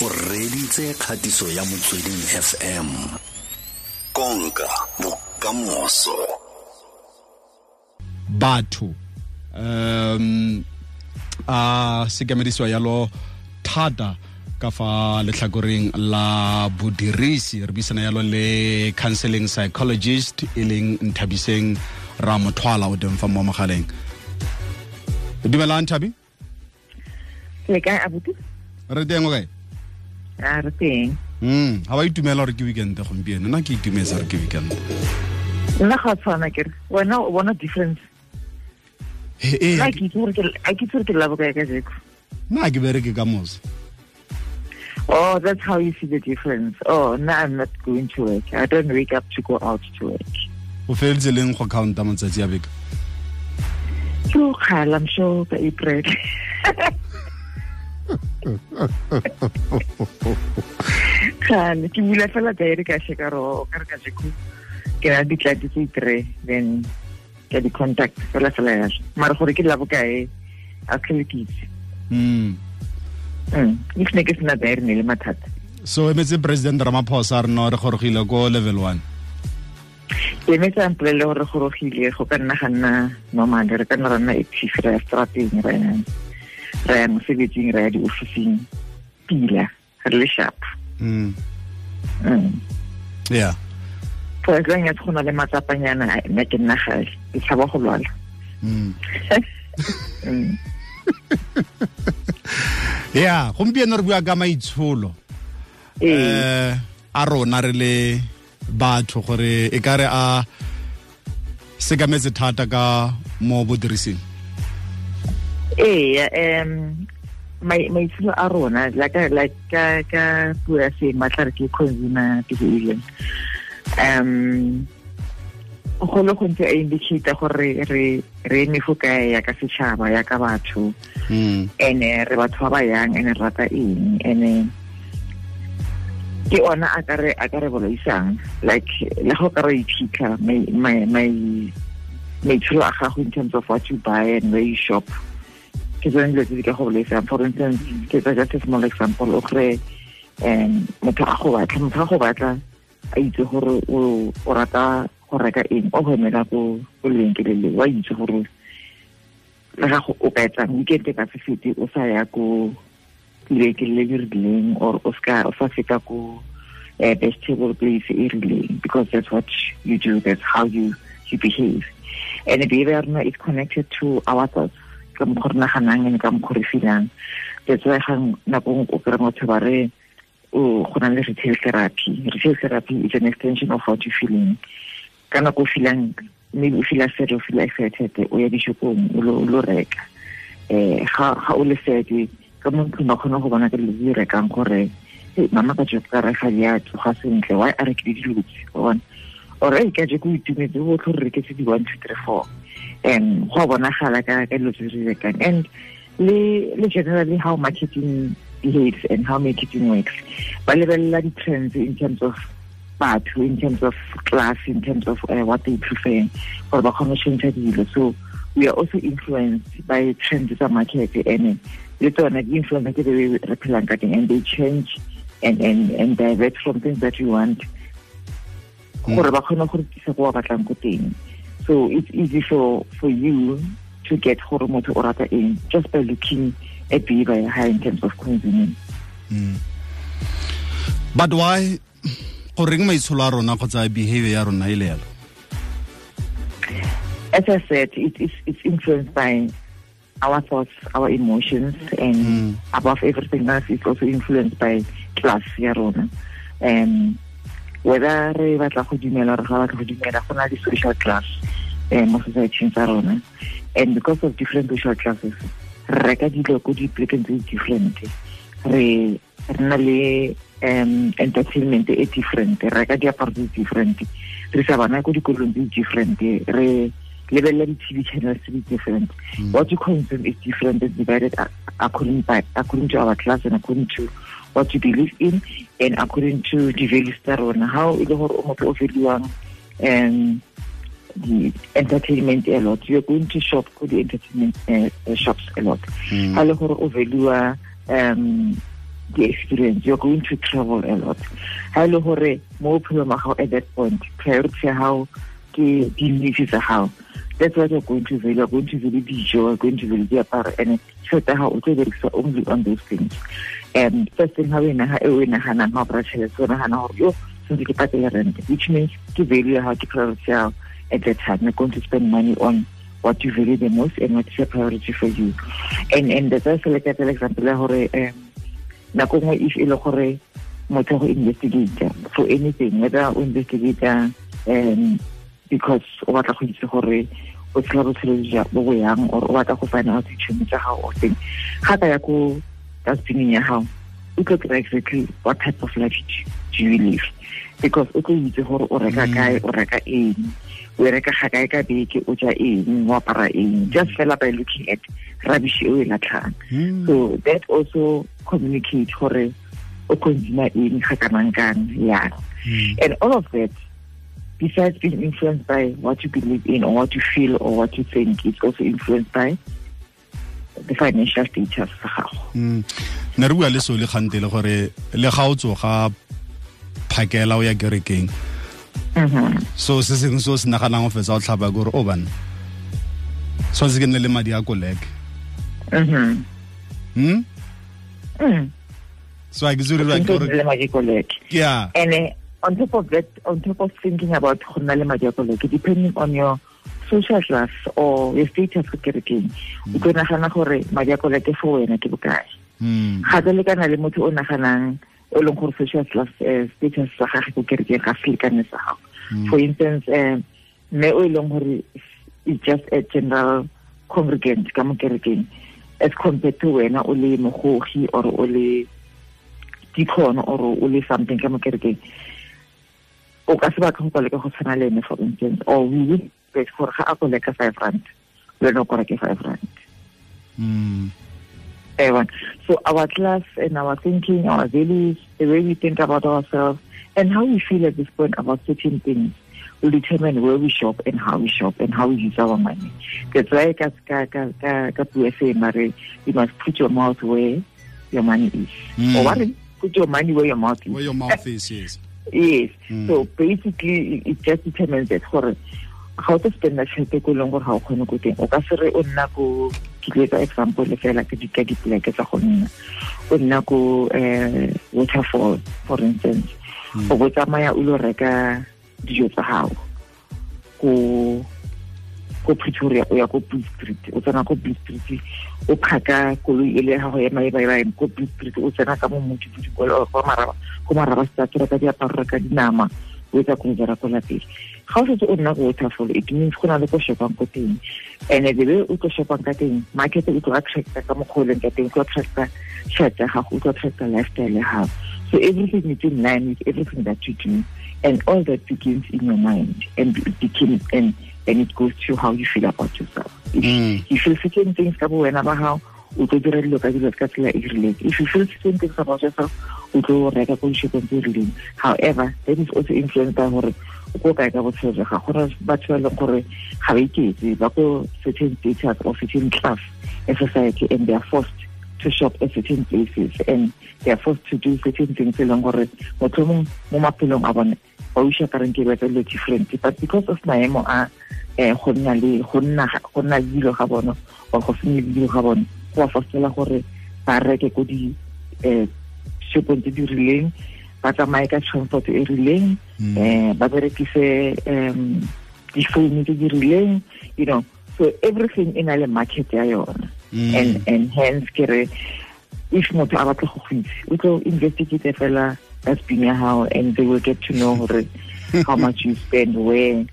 o reditse kgatiso ya motsweding fm konka bokamoso. Batho um a sekamedisiwa yalo thata ka fa letlhakoreng la bodirisi. Re buisana yalo le counseling psychologist e leng nthabiseng ra mothwala o teng fa mo mogaleng. Dumelang thabi le kae abuti? Re teng o kae a re teng. Mm ga ba itumela gore ke weekend gompieno? Nna ke itumetse gore ke weekend. Nna ga tshwana kere wena o bona difference. Ee nna ke itse gore ke- a ke itse gore ke labo kae ka jeko. Nna ke bereke ka moso? Oh that's how you see the difference. Oh no i'm not going to work. I don't wake up to go out to work. O feleditse leng go counta matsatsi a beka so kgala i'm sure ka april kgale ke bula fela diary ka sheka ro ka re ka jeko ke na le ditlati tse three then ka di-contact fela fela yalo mara gore ke labo kae a tlhole ke itse. Mm Mm, if ne ke sena diary ne le mathata. So emetse president ramaphosa a re no re gorogile ko level one? Emetse a mpolele gore re gorogile go ka nna ga nna normal re ka nna ra nna active ra ya strateng ra ya ra ya mosebetsing ra ya di-officing pila re le sharp. Mm. Mm. yeah. Go na le matsapanyana nna ke nna gae ke tshaba go lwala. Mm. Mm. gompieno re bua ka maitsholo. Ee. Eh a rona re le batho gore e kare a sekametse thata ka mo bodirising ee um mai- maitsholo a rona like like ka ka puo ya seematla re ke consumer behavior um go le gontsi a indicata gore re re eme fo kae ya ka setšhaba ya ka batho mm ene re batho ba ba yang ene re rata eng ene ke ona a ka re a ka re bolaisang like le go ka re iphitlha mai- mai- mai- maitsholo a gago in terms of what you buy and where you shop ke tsone dilo tse di ka go bolaisang for instance ke tsa just a small example o kry um motho a go batla motho a go batla a itse gore o rata go reka eng o go emela ko lebenkeleng wa itse gore le ga go o ka etsang weekend ka se fete o sa ya ko lebenkeleng le le rileng or o ska o sa feta ko uh, vegetable place e rileng because that's what you do that's how you you behave. And behavior is connected to our thoughts ka mokgwa re naganang ene ka mokgwa re filang. That's why ga nako nngwe o kry motho ba re o go na le retail therapy. Retail therapy is an extension of what you feeling ka nako o feelang maybe o feel sad o feel excited o ya dishopong o lo reka. Eh ga o le sad ka mo ntlong ba kgona go bona ka dilo di rekang gore mama ka jo ka rega di ga sentle why a rekile dilo tse bona. Ore e ka je ko itumetse botlhe re reketse di one two three four um go bonagala ka ka dilo tse re rekang and le le generally how marketing behaves and how marketing works. Ba lebelela di-trends in terms of batho in terms of class in terms of uh, what they prefer gore ba kgone go change dilo. So we are also influenced by trends tsa market and le tsone di influence ke the way re phelang ka teng and they change and and and divert from things that we want. Gore ba kgone go rekisa ko ba batlang ko teng so it's easy for for you to get gore Orata in just by looking at behavior hae in terms of consuming hmm. but why? Goreng maitsholo a rona kgotsa behavior ya rona e le yalo? As I said, it is it's influenced by our thoughts, our emotions, and hmm. above everything else, it's also influenced by class ya rona. And whether re batla go dumela or ga batla go dumela go na le social class mo society tsa rona. And because of different social classes re reka dilo ko di-plekeng tse different. Re re na le um entertainment e different re reka diaparo tse different. Re sa bana ko dikolong tse different re lebelela di-tv channels tse di different what you consume is different it's divided according by according to our class and according to what you believe in and according to the values tsa rona. How e le gore o motho o valuang um the entertainment a lot. You're going to shop go the entertainment uh, uh, shops a lot. Mm. ha le gore o valua um the experience. You're going to travel a lot. Ha ile gore mo bophelong gago at that point priority ya gago ke di-needs tsa gago that's what you're going to value. You're going to value dijo you're going to value diaparo and tšhelete gago o tlo berekisa only on those things. And first thing ha o e naganang ga o bara tšhelete o nagana gore yo since ke patele rent which means ke value ya gago ke priority ya at that time you're going to spend money on what you value the most and what is a priority for you. And and that's why select ka example ya gore um nako nngwe if e le gore motho go investigate for anything whether o investigate um because o batla go itse gore o tshela botshelo bo bo yang or o batla go find out ditšhomi tsa gago or thing. Ga ka ya ko dustbining ya gago tlo kry exactly what type of life do you live? Because o tlo itse gore o reka mm. kae o reka eng? O reka ga kae ka beke o ja eng o apara eng? Mm. Just fela by looking at rubbish e o e latlhang. Mm. So that also communicate gore o consumer eng ga kanang kang yang and all of that besides being influenced by what you believe in or what you feel or what you think it's also influenced by the financial status sa gago. Ne re bua le so le gante le gore le ga o tsoga phakela o ya kerekeng. So se sengwe se o se naganang go fetsa o tlhaba kore o bana tshwanetse ke nne le madi a koleke. Hmm? So a ke tsere yeah. And uh, on top of that on top of thinking about go nna le madi a koleke depending on your social class or o tlo nagana gore madi a for wena ke bokae ga tse lekana le motho o naganang o leng gore social status sa gage ko kerekeng ga se lekane sa gago for instance um mme o e leng gore is just a general congregant ka mo kerekeng as compared to wena o le mogogi or o le deacon or o le something ka mo kerekeng o ka se batla go koleka go tshwana le ene for instance or we gore ga a koleka five rand ene o koreke five rand Everyone. So our class and our thinking, our values, the way we think about ourselves, and how we feel at this point about certain things will determine where we shop and how we shop and how we use our money. That's why ka ka ka ka ka mare you must put your mouth where your money is. Mm. Or what? Put your money where your mouth is. Where your mouth is, yes. Yes. Mm. So basically, it just determines that for ga o tlo spenda tšhelete ko e leng gore ga o kgone ko teng o ka se re o nna ko tsa example fela ke ka dipoleke tsa go nna o nna ko um waterfall for instance o bo tsamaya o lo reka dijo tsa gago ko ko pretoria o ya ko street o tsena ko street o phaka koloi e le gago ya ko street o tsena ka mo maraba dinama o etsa ga o setse o nna waterfall it means go na le shopang ko teng. And the way o tlo shopang ka teng market tlo attracta ka mokgwa o leng ka teng tlo attracta shirt ya gago o tlo attracta lifestyle ya gago so everything is in line with everything that you do and all that begins in your mind and it became and and it goes to how you feel about yourself. If Mm. you feel certain things ka bo wena ba gago o tlo dira dilo ka dilo ka tsela e rileng. If you feel certain things about yourself o tlo reka ko dishopong tse rileng. However that is also influenced by gore o ko kae ka botshelo jwa gago. Gore batho ba e leng gore ga ba iketse ba ko certain status or certain class in society and they are forced to shop at certain places and they are forced to do certain things e leng gore mong mo maphelong a bone ba uša kareng ke betsa dilo different. But because of maemo a um go nna le go nna go nna dilo ga bone or go senya le dilo ga bone go ba fostela gore ba reke ko di um shopong tse di rileng ba tsamaye ka transport e rileng ba berekise um difounu tse di rileng you know. So everything e na le market ya yona. And and hence ke re if motho a batla go go itse o tlo investigate fela ya gago and they will get to know gore how much you spend where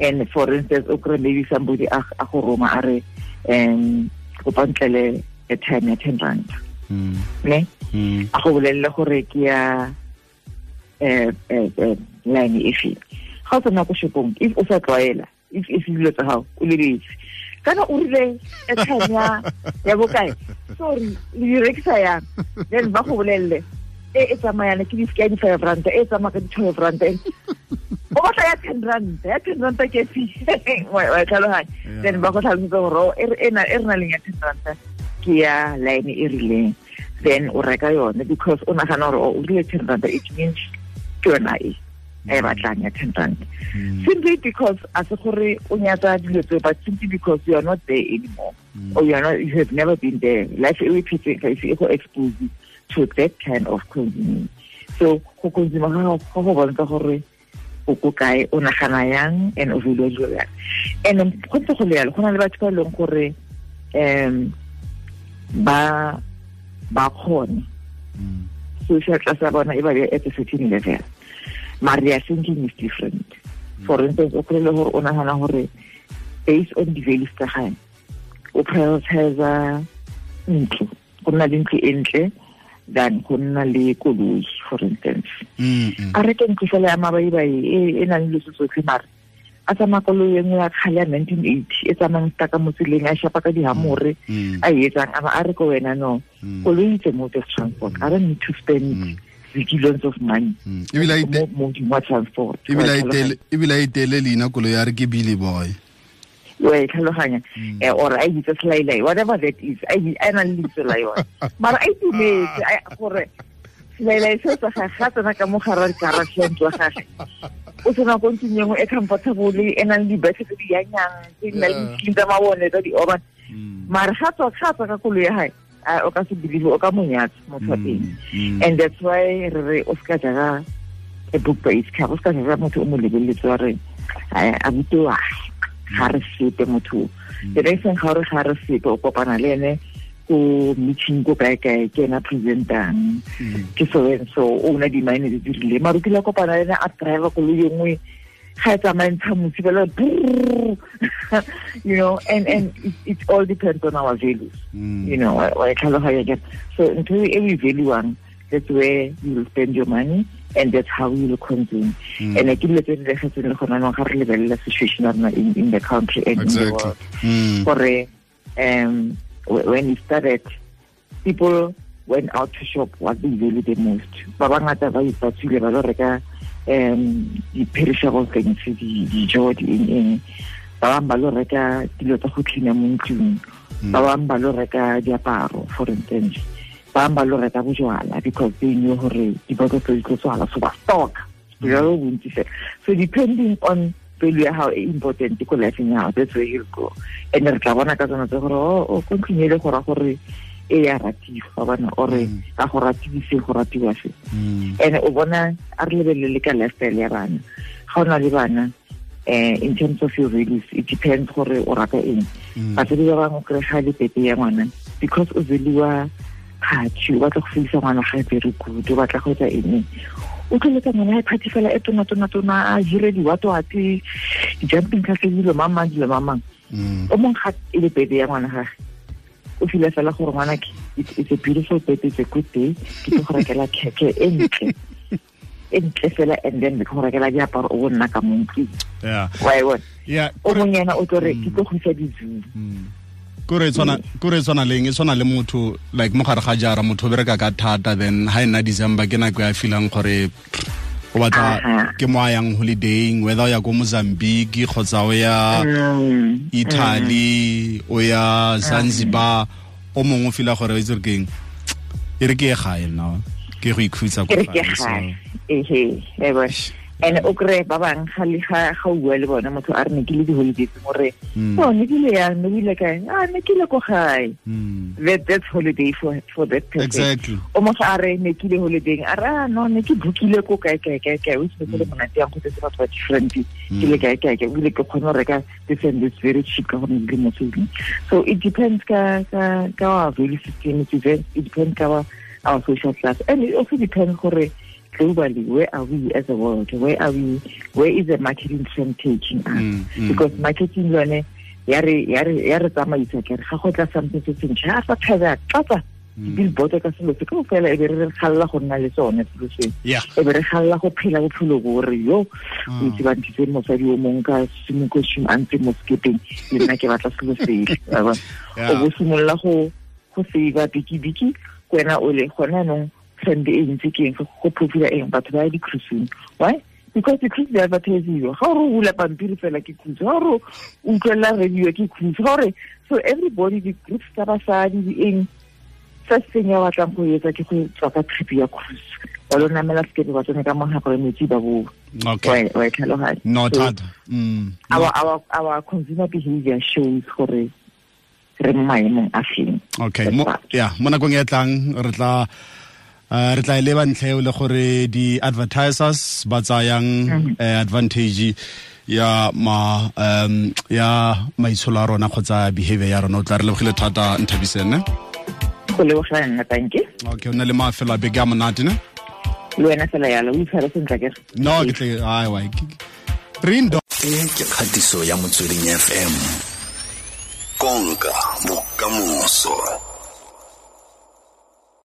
and for instance o kry maybe somebody a a go roma a re um kopa ntlele airtime ya ten rand. Ne? A go bolelele gore ke ya eh eh eh, line e feng. Ga o tsena ko shopong if o sa tlwaela if if dilo tsa gago o lebetse. Kana o rile airtime ya ya bokae? Sorry le di rekisa yang? Then ba go bolelele e e tsamayana ke di-ke ya di-five ranta e e tsamaya ka di-twelve ranta. O batla ya ten ranta ya ten ranta ke wa tlhaloganya. Then ba go tlhalosetsa gore e re e na- e leng ya ten ranta ke ya line e rileng. Then o reka yone because o nagana gore o rile ten ranta it means ke yona e e batlang ya ten rand simply because a se gore o nyatsa dilo tseo but simply because you are not there anymore. Or you are not you have never been there. Life e repeating ga ise e go expose to that kind of consuming so go consume ga go go bontsha gore o ko kae o nagana yang and o value dilo yang and go ntse go le yalo go na le batho ba e leng gore um ba ba kgone social class ya bona e ba at a certain level but their thinking is different for instance o kry gore o nagana gore based on the values tsa gae o prioritize ntlo go nna le ntlo e ntle than go nna le koloi for instance. A reke ke fela ya mabaibai e e nang le dilo tsotlhe mare a tsamaya koloi e nngwe ya kgale ya nineteen eighty e tsamayang taka mo tseleng a shapa ka dihamore a e etsang a a re ko wena no. Koloi itse a transport i don't need to spend zillions of money. ebile a itele leina koloi ya re ke billy boy wa e tlhaloganya or a itse selailai whatever that is a na le lebitso la yone mara a itumetse gore selailai seo sa gage ga tsena ka mogare wa garage ya gage. O tsena ko ntlong engwe e comfortable e nang le dibete tse di yanyang tse di na le ditleng tsa mabone tsa di-oban mara ga tswa ga tswa ka kolo ya gae o ka se believe o ka monyatsa motho wa teng and that's why re re o seka jaaka a book by its cover o seka jaaka motho o mo lebeletse wa re a bute wa ga re sepe motho. The next thing ga ore ga re sepe o kopana le ene ko meeting ko kae kae ke ena presentang. Ke so and so o na di-mine di dirile mare kile kopana le ene a driver koloi e nngwe ga e tsamaentsha motsi fela you know and and it, it all depends on our values. Mm. you know wa e tlhaloganya jang so ntho e we valueang that's where you will spend your money and that's how you will consume. Mm. and ke dilo tse di legetseng le gona nong ga re lebelela situation rona in, in the country and exactly. in the world. Mm. gore um when it started people went out to shop what they value the most. Ba bangata ba ipatsile ba lo reka um di-perishable things dijo eng ba bangwe ba lo reka dilo tsa go tlhina mo ntlong ba bangwe ba lo reka diaparo for instance ba ba lo reka bojwala because they knew gore dibotlo di tlo tswala so ba stock bojwala bontsi fela so depending on value ya gago e important ko lifeng ya gago that's where you'll go. And re tla bona ka tsona tse gore o oh, ko oh, ntlong ele gora gore e ya ratiwa wa bona ore mm. ka go ratiwe go ratiwa se. Mm. And o bona a re lebelele ka lifestyle ya bana. Ga o na le bana um in terms of your values it depends gore o rata eng. Mm. Batsadi ba bangwe kry ga le pepe ya ngwana because o veliwa kgathi o batla go fedisa ngwana ga very good o batla go etsa eng? O tloletsa ngwana ya party fela e tona-tona-tona a jire diwatwate di-jumping castle dilo mamang dilo mamang o mong ga e le bebe ya ngwana gage o fila fela gore ngwana it's a beautiful baby it's a good day ke tlo go rekela keke e ntle. E ntle fela and then ke go rekela diaparo o bo nna ka mo ntlong wa e bona o monyana o tlo re ke tlo go isa dizulu kore e tshwana leng e tshwana le motho like mo gare ga jara motho o bereka ka thata then ha e nna december ke nako ya filang gore o batla ke mo a yang holidaying whether o ya ko mozambique kgotsa o ya italy o ya zanzibar o mongwe o fila gore o itse re keng e re ke e gae nna ke go ikhutsa ko gae and o kry ba bang ga le ga ga bua le bona motho a re ne ke le di-holidays more hmm. oh ne ke le yang ne bile kae? Ah ne ke le ko gae. Hmm. That that's holiday for for that person exactly. O mo a re ne ke le holiday a re ah, no ne ke bukile ko kae kae kae kae. O se le hmm. monate yang go tse batho ba different. Ke le kae kae kae. Bile ke kgone go reka this and this very cheap ka gone le mo so it depends ka ka ka our value system it depends it depends ka our social class. And it also depends gore globally, where are we as a world? Where are we? Where is the marketing trend taking us? Mm, mm. Because marketing lone ya re ya re ya re tsamaisa ke re ga go tla something se se ntšha a sa tlhaga tlatsa billboard ka selo se ka fela e be re galla go nna le tsone selo se e be re galla go phela bophelo bo re yo o itse ba ntise mosadi o mongwe ka costume a ntse mo skepeng le nna ke batla selo sele o bo simolola go go save biki-biki kwena o le gona nong trend e ntse ke eng? Go popular eng? Batho ba ya di-cruising why? Because di-cruise di advertisiwa ga ore o bula pampiri fela ke cruise ga ore o utlwelela radio ke cruise ga ore so everybody di-groups tsa basadi di eng? First thing ya batlang go etsa ke go tswa ka trip ya cruise. Wa lo namela sekepe ba tsone ka metsi ba bo okay. Wa e tlhaloganya no thata. Mm. Our, our, our consumer behavior shows gore re mo maemong a feng. Okay. Mo yeah mo nakong e tlang re tla re tla e leba ntlha eo le gore di-advertisers ba tsayang uh, advantage ya ma um ya maitsholo a rona kgotsa behavior ya rona. O tla re lebogile thata nthabisene. Okay o na le mafelo a beke a monate ne? Le wena fela yalo o itshware sentle kere no ke tle ai wa rindo e ke kgatiso ya motsweding fm konka bokamoso